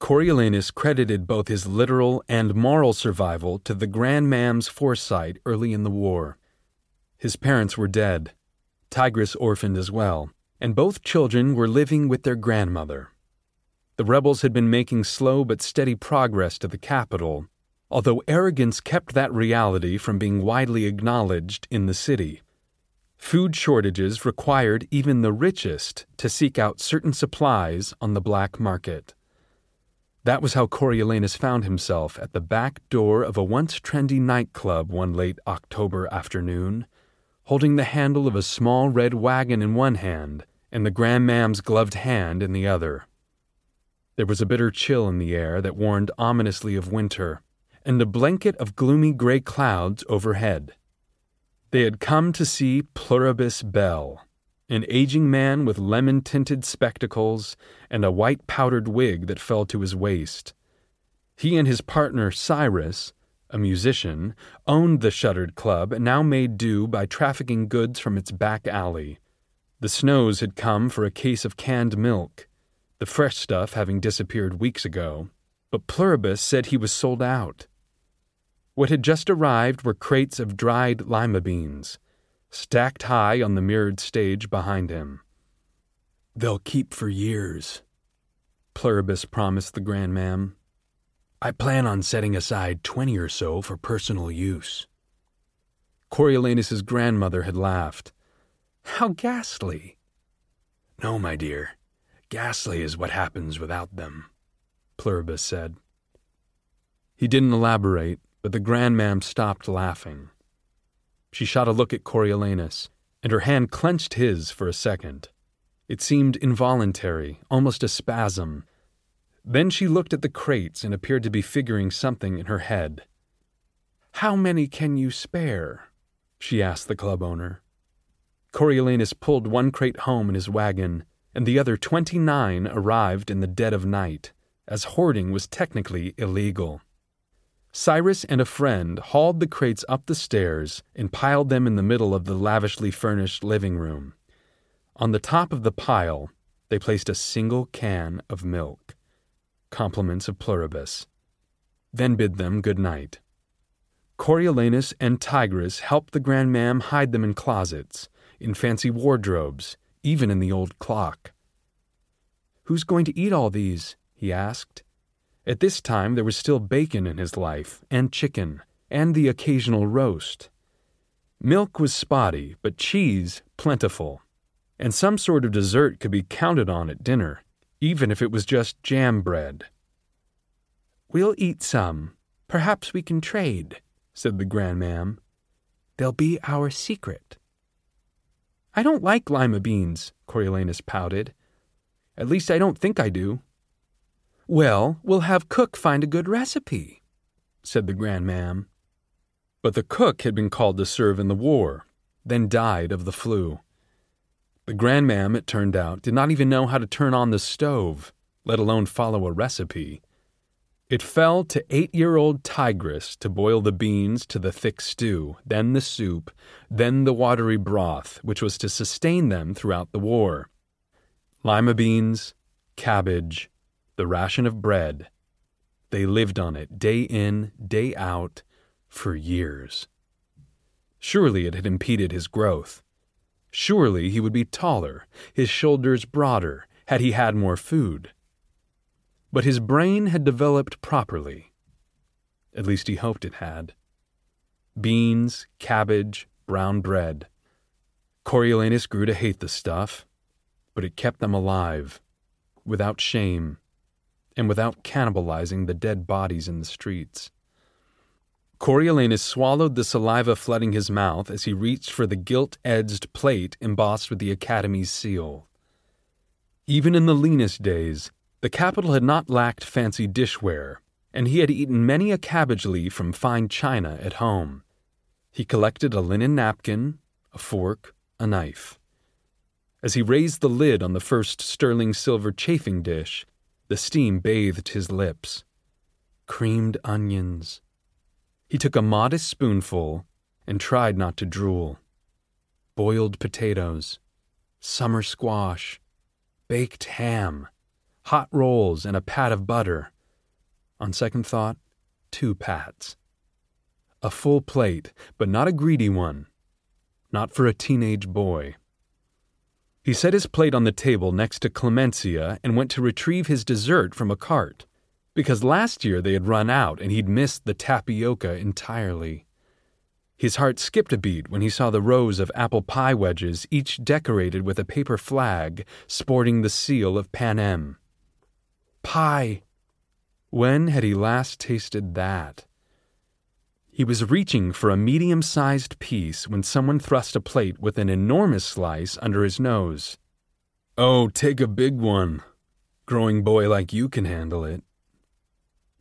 Coriolanus credited both his literal and moral survival to the grandmam's foresight early in the war. His parents were dead, Tigris orphaned as well, and both children were living with their grandmother. The rebels had been making slow but steady progress to the capital, although arrogance kept that reality from being widely acknowledged in the city. Food shortages required even the richest to seek out certain supplies on the black market. That was how Coriolanus found himself at the back door of a once trendy nightclub one late October afternoon, holding the handle of a small red wagon in one hand and the grandmam's gloved hand in the other. There was a bitter chill in the air that warned ominously of winter, and a blanket of gloomy gray clouds overhead. They had come to see Pluribus Bell, an aging man with lemon tinted spectacles and a white powdered wig that fell to his waist. He and his partner Cyrus, a musician, owned the shuttered club and now made do by trafficking goods from its back alley. The Snows had come for a case of canned milk, the fresh stuff having disappeared weeks ago, but Pluribus said he was sold out. What had just arrived were crates of dried lima beans, stacked high on the mirrored stage behind him. They'll keep for years, Pluribus promised the grandmam. I plan on setting aside twenty or so for personal use. Coriolanus's grandmother had laughed. How ghastly! No, my dear, ghastly is what happens without them, Pluribus said. He didn't elaborate, but the grandmam stopped laughing. She shot a look at Coriolanus, and her hand clenched his for a second. It seemed involuntary, almost a spasm. Then she looked at the crates and appeared to be figuring something in her head. How many can you spare? she asked the club owner. Coriolanus pulled one crate home in his wagon, and the other twenty nine arrived in the dead of night, as hoarding was technically illegal. Cyrus and a friend hauled the crates up the stairs and piled them in the middle of the lavishly furnished living room. On the top of the pile, they placed a single can of milk, compliments of Pluribus, then bid them good night. Coriolanus and Tigris helped the grandmam hide them in closets, in fancy wardrobes, even in the old clock. Who's going to eat all these? he asked. At this time, there was still bacon in his life, and chicken, and the occasional roast. Milk was spotty, but cheese plentiful, and some sort of dessert could be counted on at dinner, even if it was just jam bread. We'll eat some. Perhaps we can trade, said the grandmam. They'll be our secret. I don't like lima beans, Coriolanus pouted. At least I don't think I do. Well, we'll have cook find a good recipe, said the grandmam. But the cook had been called to serve in the war, then died of the flu. The grandmam, it turned out, did not even know how to turn on the stove, let alone follow a recipe. It fell to eight year old Tigris to boil the beans to the thick stew, then the soup, then the watery broth, which was to sustain them throughout the war. Lima beans, cabbage, the ration of bread. They lived on it day in, day out, for years. Surely it had impeded his growth. Surely he would be taller, his shoulders broader, had he had more food. But his brain had developed properly. At least he hoped it had. Beans, cabbage, brown bread. Coriolanus grew to hate the stuff, but it kept them alive, without shame, and without cannibalizing the dead bodies in the streets. Coriolanus swallowed the saliva flooding his mouth as he reached for the gilt edged plate embossed with the Academy's seal. Even in the leanest days, the capital had not lacked fancy dishware, and he had eaten many a cabbage leaf from fine china at home. He collected a linen napkin, a fork, a knife. As he raised the lid on the first sterling silver chafing dish, the steam bathed his lips. Creamed onions. He took a modest spoonful and tried not to drool. Boiled potatoes, summer squash, baked ham, hot rolls, and a pat of butter. On second thought, two pats. A full plate, but not a greedy one. Not for a teenage boy. He set his plate on the table next to Clemencia and went to retrieve his dessert from a cart, because last year they had run out and he'd missed the tapioca entirely. His heart skipped a beat when he saw the rows of apple pie wedges, each decorated with a paper flag sporting the seal of Panem. Pie! When had he last tasted that? He was reaching for a medium sized piece when someone thrust a plate with an enormous slice under his nose. Oh, take a big one. Growing boy like you can handle it.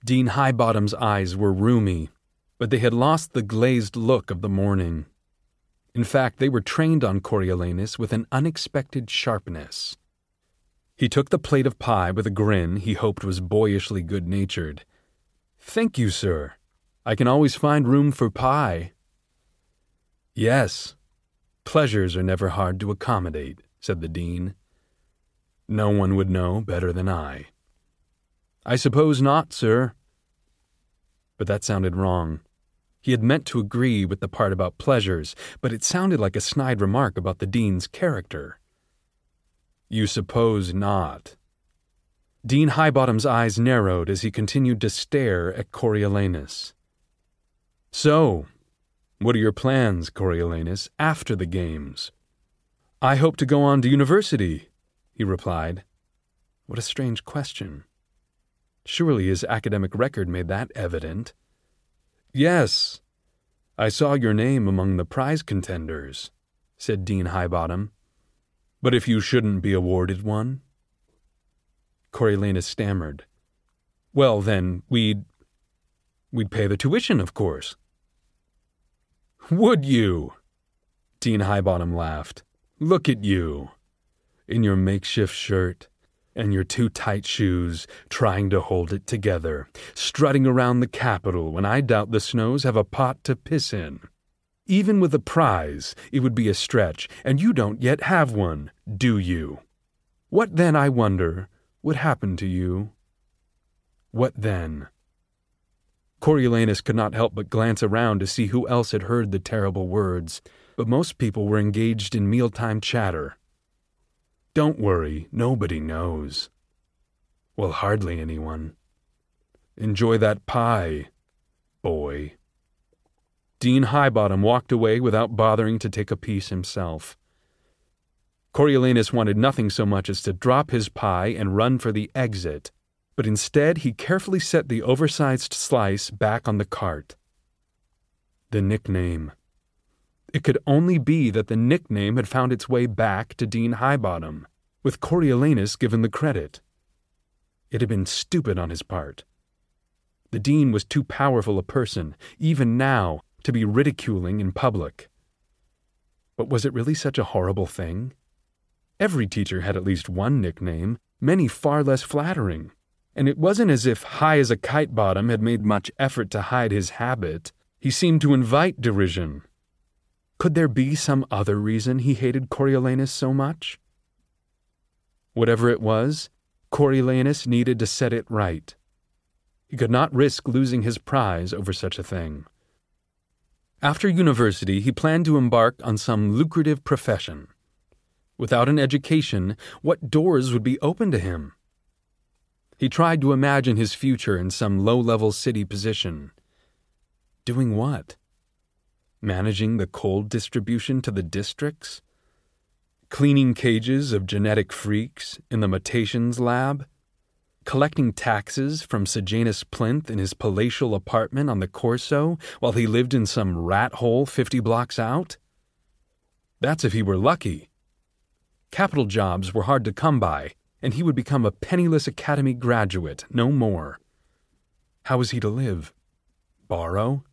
Dean Highbottom's eyes were rheumy, but they had lost the glazed look of the morning. In fact, they were trained on Coriolanus with an unexpected sharpness. He took the plate of pie with a grin he hoped was boyishly good natured. Thank you, sir, I can always find room for pie. Yes, pleasures are never hard to accommodate, said the dean. No one would know better than I. I suppose not, sir. But that sounded wrong. He had meant to agree with the part about pleasures, but it sounded like a snide remark about the dean's character. You suppose not. Dean Highbottom's eyes narrowed as he continued to stare at Coriolanus. So, what are your plans, Coriolanus, after the games? I hope to go on to university, he replied. What a strange question. Surely his academic record made that evident. Yes, I saw your name among the prize contenders, said Dean Highbottom. But if you shouldn't be awarded one? Coriolanus stammered. Well, then, we'd. we'd pay the tuition, of course. Would you? Dean Highbottom laughed. Look at you. In your makeshift shirt and your too tight shoes, trying to hold it together, strutting around the Capitol when I doubt the Snows have a pot to piss in. Even with a prize, it would be a stretch, and you don't yet have one, do you? What then, I wonder, would happen to you? What then? Coriolanus could not help but glance around to see who else had heard the terrible words, but most people were engaged in mealtime chatter. Don't worry, nobody knows. Well, hardly anyone. Enjoy that pie, boy. Dean Highbottom walked away without bothering to take a piece himself. Coriolanus wanted nothing so much as to drop his pie and run for the exit but instead he carefully set the oversized slice back on the cart. The nickname. It could only be that the nickname had found its way back to Dean Highbottom, with Coriolanus given the credit. It had been stupid on his part. The dean was too powerful a person, even now, to be ridiculing in public. But was it really such a horrible thing? Every teacher had at least one nickname, many far less flattering and it wasn't as if High as a Kite Bottom had made much effort to hide his habit. He seemed to invite derision. Could there be some other reason he hated Coriolanus so much? Whatever it was, Coriolanus needed to set it right. He could not risk losing his prize over such a thing. After university, he planned to embark on some lucrative profession. Without an education, what doors would be open to him? He tried to imagine his future in some low level city position. Doing what? Managing the cold distribution to the districts? Cleaning cages of genetic freaks in the mutations lab? Collecting taxes from Sejanus Plinth in his palatial apartment on the Corso while he lived in some rat hole 50 blocks out? That's if he were lucky. Capital jobs were hard to come by, and he would become a penniless academy graduate, no more. How was he to live? Borrow?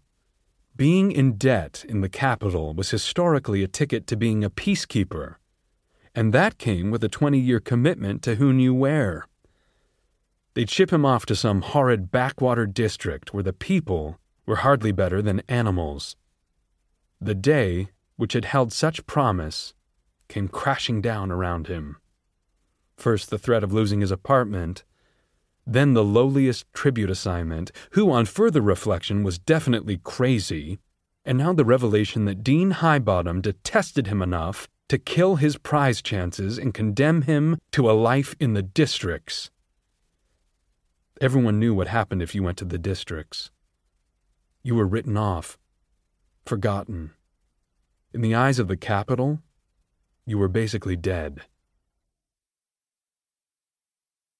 Being in debt in the capital was historically a ticket to being a peacekeeper, and that came with a 20 year commitment to who knew where. They'd ship him off to some horrid backwater district where the people were hardly better than animals. The day, which had held such promise, came crashing down around him. First, the threat of losing his apartment, then the lowliest tribute assignment, who, on further reflection, was definitely crazy, and now the revelation that Dean Highbottom detested him enough to kill his prize chances and condemn him to a life in the districts. Everyone knew what happened if you went to the districts. You were written off, forgotten. In the eyes of the capital, you were basically dead.